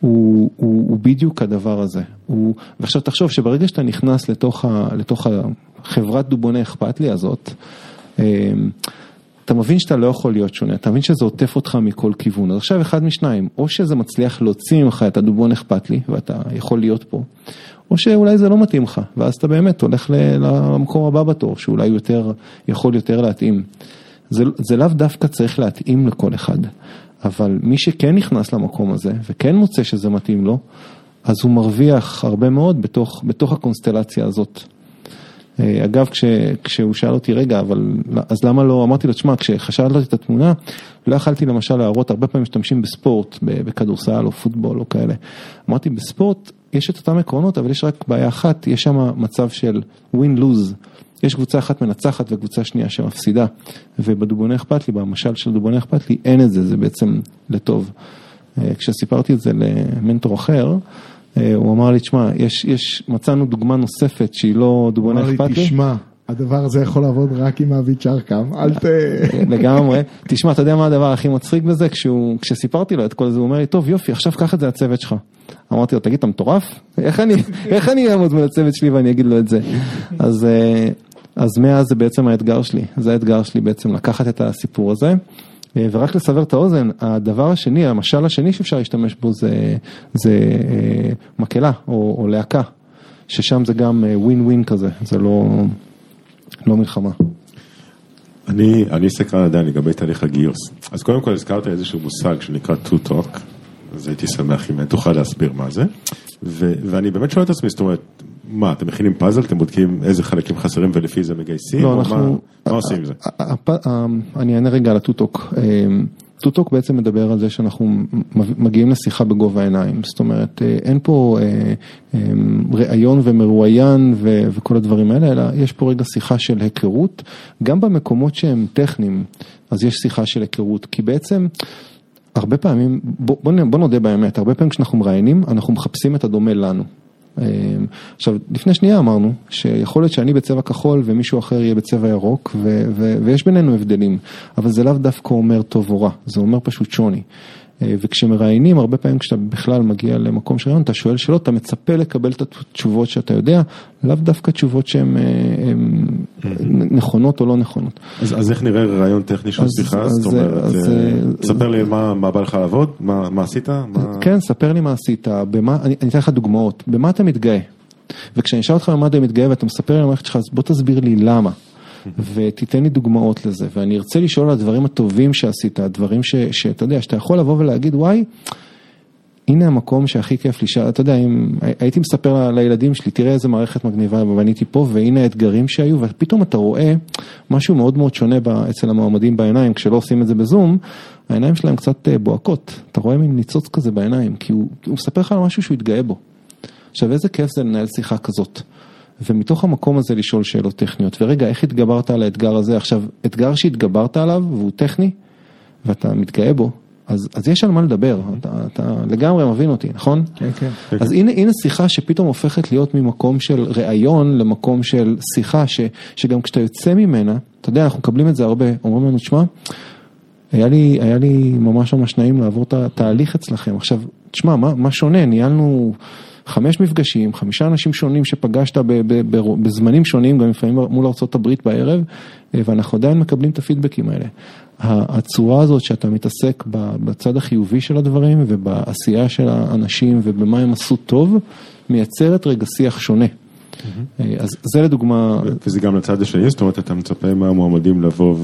הוא, הוא, הוא בדיוק הדבר הזה. הוא, ועכשיו תחשוב שברגע שאתה נכנס לתוך, ה, לתוך החברת דובוני אכפת לי הזאת, אמ, אתה מבין שאתה לא יכול להיות שונה, אתה מבין שזה עוטף אותך מכל כיוון. אז עכשיו אחד משניים, או שזה מצליח להוציא ממך את הדובון אכפת לי, ואתה יכול להיות פה, או שאולי זה לא מתאים לך, ואז אתה באמת הולך למקום הבא בתור, שאולי יותר, יכול יותר להתאים. זה, זה לאו דווקא צריך להתאים לכל אחד, אבל מי שכן נכנס למקום הזה, וכן מוצא שזה מתאים לו, אז הוא מרוויח הרבה מאוד בתוך, בתוך הקונסטלציה הזאת. אה, אגב, כש, כשהוא שאל אותי, רגע, אבל אז למה לא, אמרתי לו, תשמע, כשחשבתי את התמונה, לא יכלתי למשל להראות, הרבה פעמים משתמשים בספורט, בכדורסל או פוטבול או כאלה. אמרתי, בספורט יש את אותם עקרונות, אבל יש רק בעיה אחת, יש שם מצב של win-lose. יש קבוצה אחת מנצחת וקבוצה שנייה שמפסידה, ובדובוני אכפת לי, במשל של דובוני אכפת לי, אין את זה, זה בעצם לטוב. אה, כשסיפרתי את זה למנטור אחר, אה, הוא אמר לי, תשמע, יש, יש, מצאנו דוגמה נוספת שהיא לא דוגמה אכפת לי. אמר לי, תשמע, הדבר הזה יכול לעבוד רק עם אביצ'ר קם, אל ת... לגמרי. תשמע, אתה יודע מה הדבר הכי מצחיק בזה? כשהוא, כשסיפרתי לו את כל זה, הוא אומר לי, טוב, יופי, עכשיו קח את זה לצוות שלך. אמרתי לו, תגיד, אתה מטורף? איך אני, אעמוד מול הצוות שלי ואני אגיד לו את זה? אז, אה, אז מאז זה בעצם האתגר שלי, זה האתגר שלי בעצם לקחת את הסיפור הזה. אה, ורק לסבר את האוזן, הדבר השני, המשל השני שאפשר להשתמש בו זה, זה אה, מקהלה או, או להקה, ששם זה גם ווין ווין כזה, זה לא, לא מלחמה. אני, אני סקרן עדיין לגבי תהליך הגיוס. אז קודם כל הזכרת איזשהו מושג שנקרא to talk, אז הייתי שמח אם תוכל להסביר מה זה. ו, ואני באמת שואל את עצמי, זאת אומרת, מה, אתם מכינים פאזל, אתם בודקים איזה חלקים חסרים ולפי זה מגייסים? לא, אנחנו... מה, עושים עם זה? אני אענה רגע על הטוטוק. טוטוק בעצם מדבר על זה שאנחנו מגיעים לשיחה בגובה העיניים, זאת אומרת אה, אין פה אה, אה, ראיון ומרואיין וכל הדברים האלה, אלא יש פה רגע שיחה של היכרות, גם במקומות שהם טכניים, אז יש שיחה של היכרות, כי בעצם הרבה פעמים, בוא, בוא נודה באמת, הרבה פעמים כשאנחנו מראיינים, אנחנו מחפשים את הדומה לנו. אמ, עכשיו, לפני שנייה אמרנו שיכול להיות שאני בצבע כחול ומישהו אחר יהיה בצבע ירוק ו- ו- ויש בינינו הבדלים, אבל זה לאו דווקא אומר טוב או רע, זה אומר פשוט שוני. אה, וכשמראיינים, הרבה פעמים כשאתה בכלל מגיע למקום של רעיון, אתה שואל שאלות, אתה מצפה לקבל את התשובות שאתה יודע, לאו דווקא תשובות שהן אה, נכונות או לא נכונות. אז, אז איך נראה רעיון טכני של שיחה? זאת אומרת, אז, אה, ספר לי מה, מה בא לך לעבוד, מה, מה עשית? מה... כן, ספר לי מה עשית, במה, אני, אני אתן לך דוגמאות, במה אתה מתגאה? וכשאני אשאל אותך במה אתה מתגאה ואתה מספר לי על המערכת שלך, אז בוא תסביר לי למה. ותיתן לי דוגמאות לזה, ואני ארצה לשאול על הדברים הטובים שעשית, הדברים שאתה יודע, שאתה יכול לבוא ולהגיד, וואי, הנה המקום שהכי כיף לי, אתה יודע, אם הייתי מספר לילדים שלי, תראה איזה מערכת מגניבה בניתי פה, והנה האתגרים שהיו, ופתאום אתה רואה משהו מאוד מאוד שונה אצל המועמדים בעיניים, כשלא עושים את זה בזום, העיניים שלהם קצת אה, בוהקות, אתה רואה מין ניצוץ כזה בעיניים, כי הוא, הוא מספר לך על משהו שהוא התגאה בו. עכשיו איזה כיף זה לנהל שיחה כזאת. ומתוך המקום הזה לשאול שאלות טכניות. ורגע, איך התגברת על האתגר הזה? עכשיו, אתגר שהתגברת עליו והוא טכני, ואתה מתגאה בו, אז, אז יש על מה לדבר, אתה, אתה לגמרי מבין אותי, נכון? כן, כן. אז הנה, הנה שיחה שפתאום הופכת להיות ממקום של ראיון למקום של שיחה, ש, שגם כשאתה יוצא ממנה, אתה יודע, אנחנו מקבלים את זה הרבה, אומרים לנו, תשמע, היה לי, היה לי ממש ממש נעים לעבור את התהליך אצלכם. עכשיו, תשמע, מה, מה שונה? ניהלנו... חמש מפגשים, חמישה אנשים שונים שפגשת בזמנים שונים, גם לפעמים מול ארה"ב בערב, אה, ואנחנו עדיין מקבלים את הפידבקים האלה. הצורה הזאת שאתה מתעסק בצד החיובי של הדברים ובעשייה של האנשים ובמה הם עשו טוב, מייצרת רגע שיח שונה. Mm-hmm. אז זה לדוגמה... וזה גם לצד השני, זאת אומרת, אתה מצפה מהמועמדים לבוא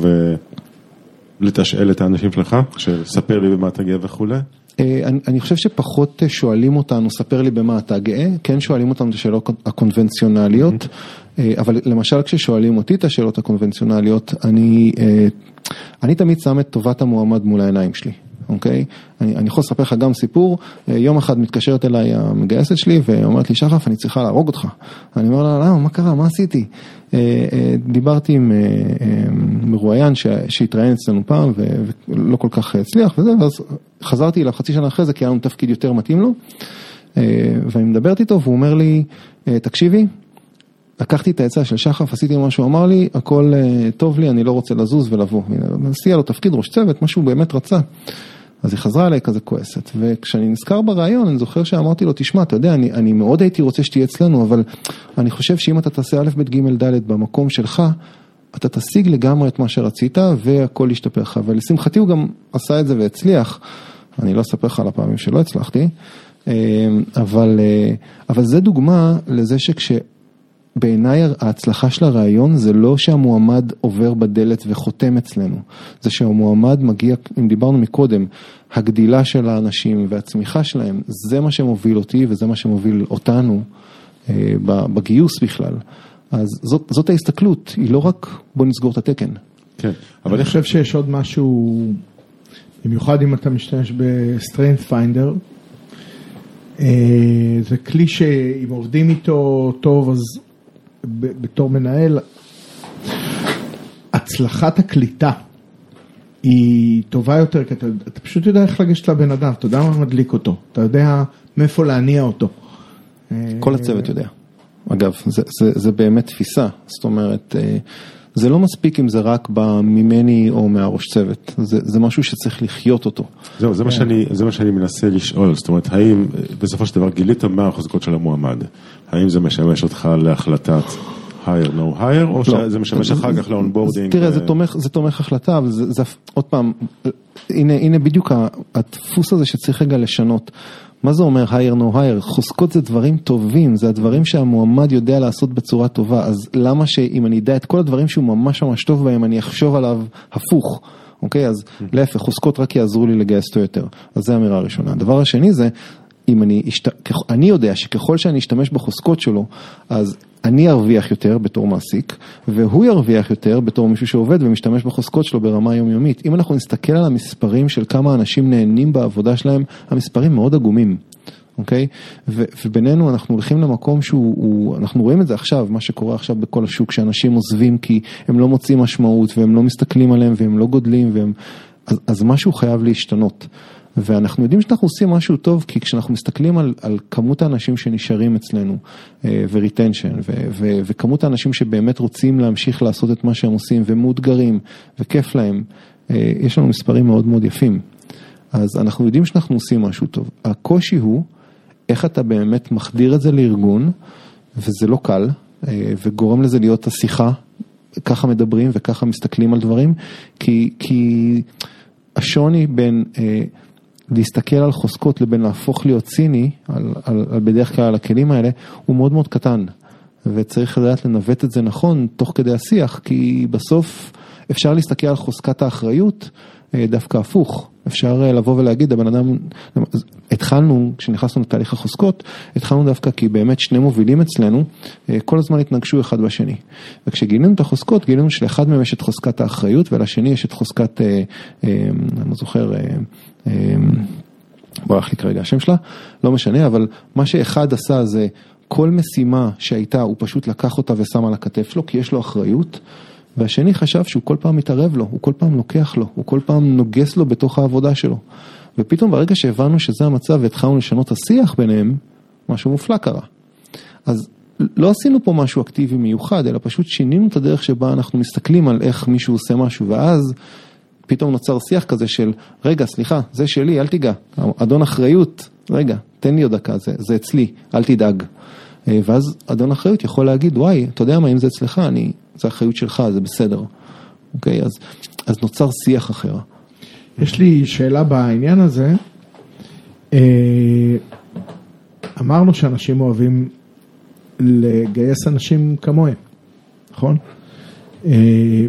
ולתשאל את האנשים שלך, שספר לי במה אתה גאה וכולי? אה, אני, חושב שפחות אה, שואלים אותנו, ספר לי במה אתה גאה, כן שואלים אותנו את השאלות הקונבנציונליות, mm-hmm. אבל למשל כששואלים אותי את השאלות הקונבנציונליות, אני, אני תמיד שם את טובת המועמד מול העיניים שלי. אוקיי? אני, אני יכול לספר לך גם סיפור, אה, יום אחד מתקשרת אליי המגייסת שלי ואומרת לי, שחף, אני צריכה להרוג אותך. אני אומר לה, למה, מה קרה, מה עשיתי? אה, אה, דיברתי עם מרואיין שהתראיין אצלנו פעם ולא כל כך הצליח וזה, ואז חזרתי אליו חצי שנה אחרי זה כי היה לנו תפקיד יותר מתאים לו. ואני מדברת איתו והוא אומר לי, תקשיבי, לקחתי את העצה של שחף, עשיתי מה שהוא אמר לי, הכל טוב לי, אני לא רוצה לזוז ולבוא. נסיע לו תפקיד ראש צוות, מה שהוא באמת רצה. אז היא חזרה אליי כזה כועסת, וכשאני נזכר ברעיון, אני זוכר שאמרתי לו, תשמע, אתה יודע, אני, אני מאוד הייתי רוצה שתהיה אצלנו, אבל אני חושב שאם אתה תעשה א', ב', ג', ד' במקום שלך, אתה תשיג לגמרי את מה שרצית והכל ישתפר לך, ולשמחתי הוא גם עשה את זה והצליח, אני לא אספר לך על הפעמים שלא הצלחתי, אה, אבל, אה, אבל זה דוגמה לזה שכש... בעיניי ההצלחה של הרעיון זה לא שהמועמד עובר בדלת וחותם אצלנו, זה שהמועמד מגיע, אם דיברנו מקודם, הגדילה של האנשים והצמיחה שלהם, זה מה שמוביל אותי וזה מה שמוביל אותנו אה, בגיוס בכלל. אז זאת, זאת ההסתכלות, היא לא רק בוא נסגור את התקן. כן, אבל אני חושב שיש עוד משהו, במיוחד אם אתה משתמש ב-strength finder, אה, זה כלי שאם עובדים איתו טוב אז בתור מנהל, הצלחת הקליטה היא טובה יותר, כי אתה, אתה פשוט יודע איך לגשת לבן אדם, אתה יודע מה מדליק אותו, אתה יודע מאיפה להניע אותו. כל הצוות יודע. אגב, זה, זה, זה באמת תפיסה, זאת אומרת, אה, זה לא מספיק אם זה רק בא ממני או מהראש צוות, זה, זה משהו שצריך לחיות אותו. זהו, זה, מה כן. שאני, זה מה שאני מנסה לשאול, זאת אומרת, האם בסופו של דבר גילית מה החוזקות של המועמד? האם זה משמש אותך להחלטת hire no hire, או לא. שזה משמש אחר כך ל onboarding? תראה, זה תומך, זה תומך החלטה, אבל זה, זה עוד פעם, הנה, הנה בדיוק הדפוס הזה שצריך רגע לשנות. מה זה אומר hire no hire? חוזקות זה דברים טובים, זה הדברים שהמועמד יודע לעשות בצורה טובה, אז למה שאם אני אדע את כל הדברים שהוא ממש ממש טוב בהם, אני אחשוב עליו הפוך, אוקיי? אז להפך, חוזקות רק יעזרו לי לגייס אותו יותר. אז זו האמירה הראשונה. הדבר השני זה, אם אני, אני יודע שככל שאני אשתמש בחוזקות שלו, אז אני ארוויח יותר בתור מעסיק, והוא ירוויח יותר בתור מישהו שעובד ומשתמש בחוזקות שלו ברמה יומיומית. אם אנחנו נסתכל על המספרים של כמה אנשים נהנים בעבודה שלהם, המספרים מאוד עגומים. אוקיי? ו- ובינינו אנחנו הולכים למקום שהוא, הוא, אנחנו רואים את זה עכשיו, מה שקורה עכשיו בכל השוק, שאנשים עוזבים כי הם לא מוצאים משמעות והם לא מסתכלים עליהם והם לא גודלים והם... אז, אז משהו חייב להשתנות. ואנחנו יודעים שאנחנו עושים משהו טוב, כי כשאנחנו מסתכלים על, על כמות האנשים שנשארים אצלנו, ו retention, אה, וכמות האנשים שבאמת רוצים להמשיך לעשות את מה שהם עושים, ומאותגרים, וכיף להם, אה, יש לנו מספרים מאוד מאוד יפים. אז אנחנו יודעים שאנחנו עושים משהו טוב. הקושי הוא, איך אתה באמת מחדיר את זה לארגון, וזה לא קל, אה, וגורם לזה להיות השיחה, ככה מדברים וככה מסתכלים על דברים, כי, כי השוני בין... להסתכל על חוזקות לבין להפוך להיות ציני, על, על, על בדרך כלל על הכלים האלה, הוא מאוד מאוד קטן. וצריך לדעת לנווט את זה נכון תוך כדי השיח, כי בסוף אפשר להסתכל על חוזקת האחריות אה, דווקא הפוך. אפשר אה, לבוא ולהגיד, הבן אדם, התחלנו, כשנכנסנו לתהליך החוזקות, התחלנו דווקא כי באמת שני מובילים אצלנו, אה, כל הזמן התנגשו אחד בשני. וכשגילינו את החוזקות, גילינו שלאחד מהם יש את חוזקת האחריות, ולשני יש את חוזקת, אני לא זוכר, ברח לי כרגע השם שלה, לא משנה, אבל מה שאחד עשה זה כל משימה שהייתה, הוא פשוט לקח אותה ושם על הכתף שלו, כי יש לו אחריות. והשני חשב שהוא כל פעם מתערב לו, הוא כל פעם לוקח לו, הוא כל פעם נוגס לו בתוך העבודה שלו. ופתאום ברגע שהבנו שזה המצב והתחלנו לשנות השיח ביניהם, משהו מופלא קרה. אז לא עשינו פה משהו אקטיבי מיוחד, אלא פשוט שינינו את הדרך שבה אנחנו מסתכלים על איך מישהו עושה משהו, ואז פתאום נוצר שיח כזה של, רגע, סליחה, זה שלי, אל תיגע, אדון אחריות, רגע, תן לי עוד דקה, זה, זה אצלי, אל תדאג. אה, ואז אדון אחריות יכול להגיד, וואי, אתה יודע מה, אם זה אצלך, אני, זה אחריות שלך, זה בסדר. אוקיי, אז, אז נוצר שיח אחר. יש לי שאלה בעניין הזה. אה, אמרנו שאנשים אוהבים לגייס אנשים כמוהם, נכון? אה,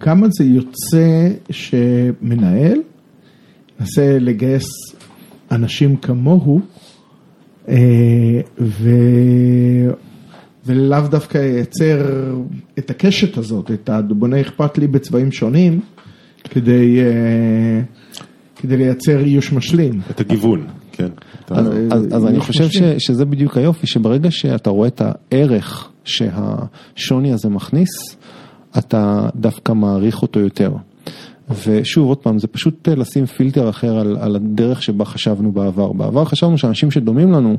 כמה זה יוצא שמנהל מנסה לגייס אנשים כמוהו אה, ו... ולאו דווקא ייצר את הקשת הזאת, את הדובוני אכפת לי בצבעים שונים, כדי, אה, כדי לייצר איוש משלים. את הגיוון, כן. אז, אז, אז אני חושב ש. שזה בדיוק היופי, שברגע שאתה רואה את הערך שהשוני הזה מכניס, אתה דווקא מעריך אותו יותר. ושוב, עוד פעם, זה פשוט אה, לשים פילטר אחר על, על הדרך שבה חשבנו בעבר. בעבר חשבנו שאנשים שדומים לנו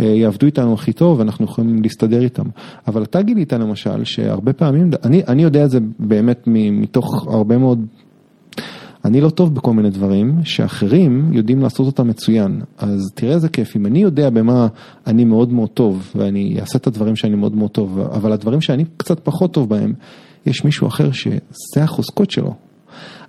אה, יעבדו איתנו הכי טוב ואנחנו יכולים להסתדר איתם. אבל אתה גילית למשל שהרבה פעמים, אני, אני יודע את זה באמת מתוך הרבה מאוד אני לא טוב בכל מיני דברים שאחרים יודעים לעשות אותם מצוין. אז תראה איזה כיף, אם אני יודע במה אני מאוד מאוד טוב, ואני אעשה את הדברים שאני מאוד מאוד טוב, אבל הדברים שאני קצת פחות טוב בהם, יש מישהו אחר שזה החוזקות שלו.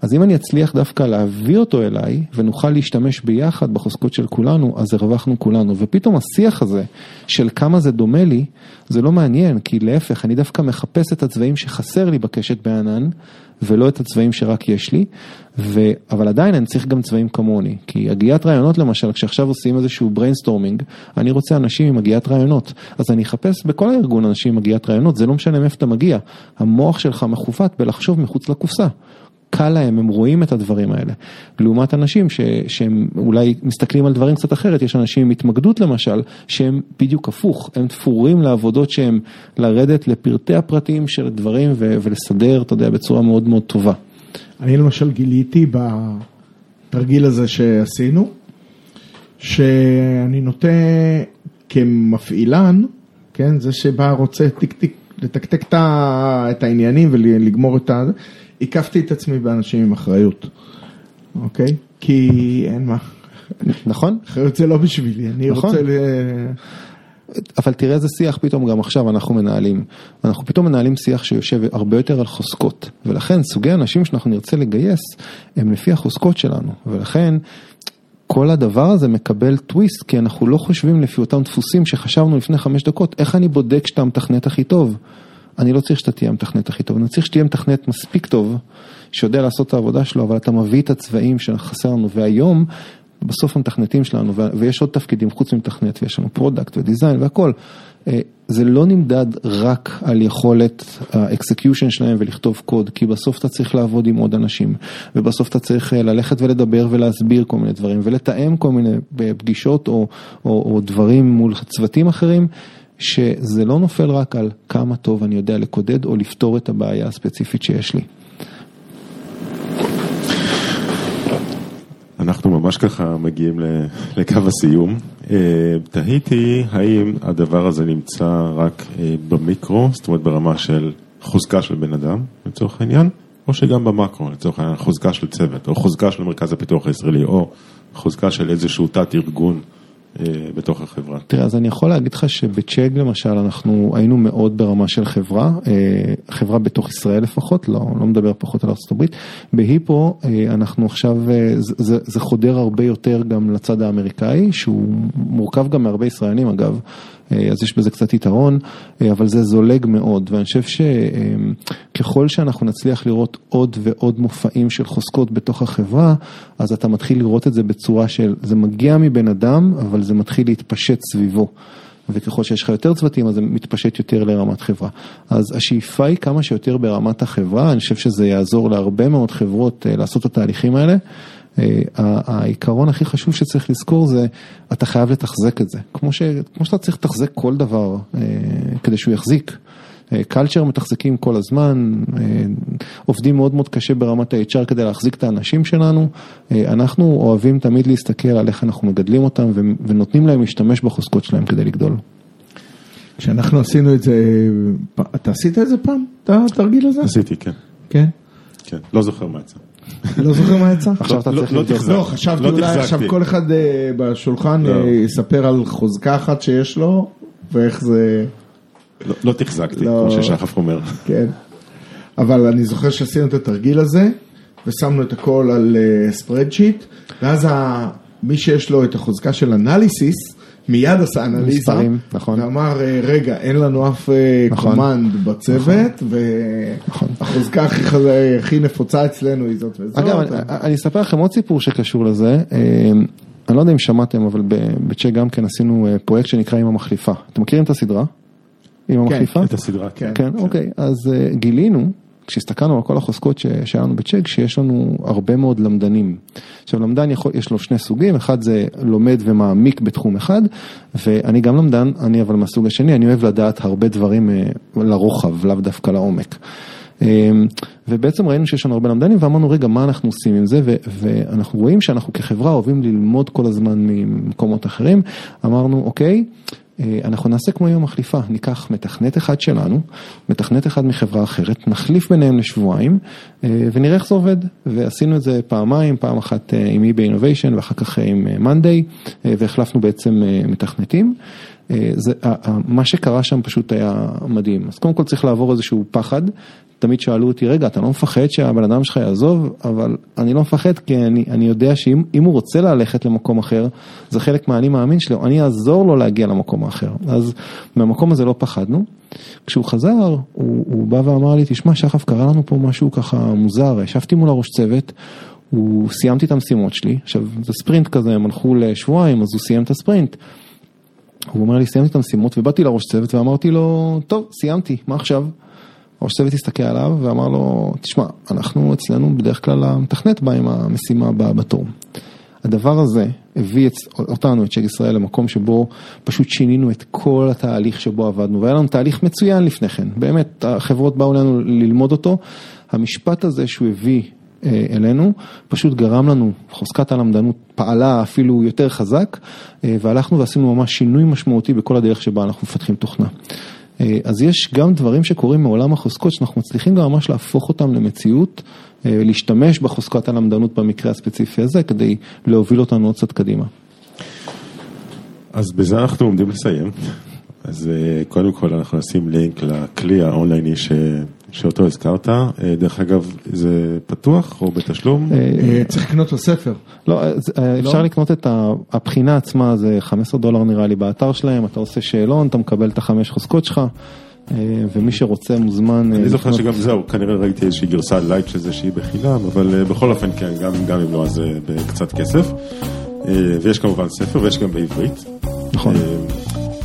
אז אם אני אצליח דווקא להביא אותו אליי, ונוכל להשתמש ביחד בחוזקות של כולנו, אז הרווחנו כולנו. ופתאום השיח הזה של כמה זה דומה לי, זה לא מעניין, כי להפך, אני דווקא מחפש את הצבעים שחסר לי בקשת בענן, ולא את הצבעים שרק יש לי, ו... אבל עדיין אני צריך גם צבעים כמוני, כי הגיית רעיונות למשל, כשעכשיו עושים איזשהו brainstorming, אני רוצה אנשים עם הגיית רעיונות, אז אני אחפש בכל הארגון אנשים עם הגיית רעיונות, זה לא משנה מאיפה אתה מגיע, המוח שלך מכוות בלחשוב מחוץ לקופסה. קל להם, הם רואים את הדברים האלה. לעומת אנשים ש, שהם אולי מסתכלים על דברים קצת אחרת, יש אנשים עם התמקדות למשל, שהם בדיוק הפוך, הם תפורים לעבודות שהם לרדת לפרטי הפרטים של דברים ו, ולסדר, אתה יודע, בצורה מאוד מאוד טובה. אני למשל גיליתי בתרגיל הזה שעשינו, שאני נוטה כמפעילן, כן, זה שבא רוצה טיק טיק, לתקתק את העניינים ולגמור את ה... הקפתי את עצמי באנשים עם אחריות, אוקיי? כי אין מה, נכון? אחריות זה לא בשבילי, אני נכון. רוצה ל... אבל תראה איזה שיח פתאום גם עכשיו אנחנו מנהלים. אנחנו פתאום מנהלים שיח שיושב הרבה יותר על חוזקות. ולכן סוגי האנשים שאנחנו נרצה לגייס הם לפי החוזקות שלנו. ולכן כל הדבר הזה מקבל טוויסט כי אנחנו לא חושבים לפי אותם דפוסים שחשבנו לפני חמש דקות. איך אני בודק שאתה המתכנת הכי טוב? אני לא צריך שאתה תהיה המתכנת הכי טוב, אני צריך שתהיה מתכנת מספיק טוב, שיודע לעשות את העבודה שלו, אבל אתה מביא את הצבעים שחסר לנו, והיום, בסוף המתכנתים שלנו, ויש עוד תפקידים חוץ ממתכנת, ויש לנו product ו design והכל, אה, זה לא נמדד רק על יכולת ה execution שלהם ולכתוב קוד, כי בסוף אתה צריך לעבוד עם עוד אנשים, ובסוף אתה צריך אה, ללכת ולדבר ולהסביר כל מיני דברים, ולתאם כל מיני אה, פגישות או, או, או דברים מול צוותים אחרים. שזה לא נופל רק על כמה טוב אני יודע לקודד או לפתור את הבעיה הספציפית שיש לי. אנחנו ממש ככה מגיעים לקו הסיום. אה, תהיתי האם הדבר הזה נמצא רק אה, במיקרו, זאת אומרת ברמה של חוזקה של בן אדם, לצורך העניין, או שגם במקרו, לצורך העניין חוזקה של צוות, או חוזקה של מרכז הפיתוח הישראלי, או חוזקה של איזשהו תת ארגון אה, בתוך החברה. תראה, אז אני יכול להגיד לך שבצ'ק למשל אנחנו היינו מאוד ברמה של חברה, אה, חברה בתוך ישראל לפחות, לא, לא מדבר פחות על ארה"ב. בהיפו אה, אנחנו עכשיו, אה, זה, זה, זה חודר הרבה יותר גם לצד האמריקאי, שהוא מורכב גם מהרבה ישראלים אגב, אה, אז יש בזה קצת יתרון, אה, אבל זה זולג מאוד, ואני חושב שככל שאנחנו נצליח לראות עוד ועוד מופעים של חוזקות בתוך החברה, אז אתה מתחיל לראות את זה בצורה של, זה מגיע מבן אדם, אבל זה מתחיל להתפשט סביבו. וככל שיש לך יותר צוותים אז זה מתפשט יותר לרמת חברה. אז השאיפה היא כמה שיותר ברמת החברה, אני חושב שזה יעזור להרבה מאוד חברות אה, לעשות את התהליכים האלה. אה, העיקרון הכי חשוב שצריך לזכור זה, אתה חייב לתחזק את זה. כמו, ש, כמו שאתה צריך לתחזק כל דבר אה, כדי שהוא יחזיק. קלצ'ר מתחזקים כל הזמן, אה, עובדים מאוד מאוד קשה ברמת ה-HR כדי להחזיק את האנשים שלנו. אה, אנחנו אוהבים תמיד להסתכל על איך אנחנו מגדלים אותם ונותנים להם להשתמש בחוזקות שלהם כדי לגדול. כשאנחנו עשינו את זה, אתה עשית את זה פעם? את התרגיל הזה? עשיתי, כן, כן. כן, לא זוכר מה יצא. לא זוכר מה יצא? עכשיו אתה לא- צריך לא לבדוק. לא, חשבתי לא אולי. עכשיו כל אחד אה, בשולחן. אה, יספר על חוזקה אחת שיש לו, ואיך זה, לא- תחזקתי. כמו ששחף אומר. כן. אבל אני זוכר שעשינו את התרגיל הזה, ושמנו את הכל על ספרדשיט, ואז ה- מי שיש לו את החוזקה של אנליסיס, מיד עשה אנליזה, מספרים, נכון. ואמר, אה, רגע, אין לנו אף אה, נכון. קומנד בצוות, נכון. והחוזקה הכי חז- הכי נפוצה אצלנו היא זאת וזאת. אגב, אני, אני אספר לכם עוד סיפור שקשור לזה. אה, אני לא יודע אם שמעתם, אבל ב- בצ'ק גם כן עשינו אה, פרויקט שנקרא עם המחליפה. אתם מכירים את הסדרה? עם המחליפה? את הסדרה, כן. כן, אוקיי. אז אה, גילינו, כשהסתכלנו על כל החוזקות שהיה לנו בצ'ק, שיש לנו הרבה מאוד למדנים. עכשיו למדן יכול, יש לו שני סוגים, אחד זה לומד ומעמיק בתחום אחד, ואני גם למדן, אני אבל מהסוג השני, אני אוהב לדעת הרבה דברים אה, לרוחב, לאו דווקא לעומק. אמ, ובעצם ראינו שיש לנו הרבה למדנים ואמרנו רגע מה אנחנו עושים עם זה ואנחנו רואים שאנחנו כחברה אוהבים ללמוד כל הזמן ממקומות אחרים, אמרנו אוקיי. אה, אנחנו נעשה כמו יום מחליפה, ניקח מתכנת אחד שלנו, מתכנת אחד מחברה אחרת, נחליף ביניהם לשבועיים אה, ונראה איך זה עובד. ועשינו את זה פעמיים, פעם אחת אה, עם eBay Innovation ואחר כך עם Monday והחלפנו בעצם מתכנתים. זה, מה שקרה שם פשוט היה מדהים. אז קודם כל צריך לעבור איזשהו פחד, תמיד שאלו אותי, רגע, אתה לא מפחד שהבן אדם שלך יעזוב? אבל אני לא מפחד כי אני, אני יודע שאם הוא רוצה ללכת למקום אחר, זה חלק מהאני מאמין שלו, אני אעזור לו להגיע למקום האחר. אז מהמקום הזה לא פחדנו. כשהוא חזר, הוא, הוא בא ואמר לי, תשמע, שחף, קרה לנו פה משהו ככה מוזר, ישבתי מול הראש צוות. הוא סיימתי את המשימות שלי, עכשיו זה ספרינט כזה, הם הלכו לשבועיים, אז הוא סיים את הספרינט. הוא אומר לי, סיימתי את המשימות, ובאתי לראש צוות ואמרתי לו, טוב, סיימתי, מה עכשיו? ראש צוות הסתכל עליו ואמר לו, תשמע, אנחנו אצלנו בדרך כלל המתכנת בא עם המשימה הבאה בתור. הדבר הזה הביא את, אותנו, את צ'ק ישראל, למקום שבו פשוט שינינו את כל התהליך שבו עבדנו, והיה לנו תהליך מצוין לפני כן, באמת, החברות באו אלינו ללמוד אותו, המשפט הזה שהוא הביא אלינו, פשוט גרם לנו, חוזקת הלמדנות פעלה אפילו יותר חזק, אה, והלכנו ועשינו ממש שינוי משמעותי בכל הדרך שבה אנחנו מפתחים תוכנה. אה, אז יש גם דברים שקורים מעולם החוזקות שאנחנו מצליחים גם ממש להפוך אותם למציאות, אה, להשתמש בחוזקת הלמדנות במקרה הספציפי הזה כדי להוביל אותנו עוד קצת קדימה. אז בזה אנחנו עומדים לסיים. אז אה, קודם כל אנחנו נשים לינק לכלי האונלייני ש... שאותו הזכרת, אה, דרך אגב, זה פתוח או בתשלום? אה, צריך לקנות לו ספר. לא, אפשר לא? לקנות את הבחינה עצמה, זה 15 דולר נראה לי באתר שלהם, אתה עושה שאלון, אתה מקבל את החמש חוזקות שלך. ומי שרוצה מוזמן... אני זוכר שגם זהו, כנראה ראיתי איזושהי גרסה לייט של זה שהיא בחינם, אבל בכל אופן כן, גם, גם אם לא אז בקצת כסף. ויש כמובן ספר ויש גם בעברית. נכון.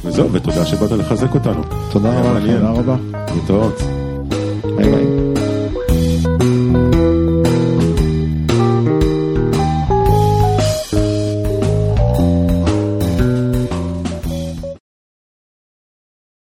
וזהו, ותודה שבאת לחזק אותנו. תודה רבה. תודה רבה. להתראות. Bye bye.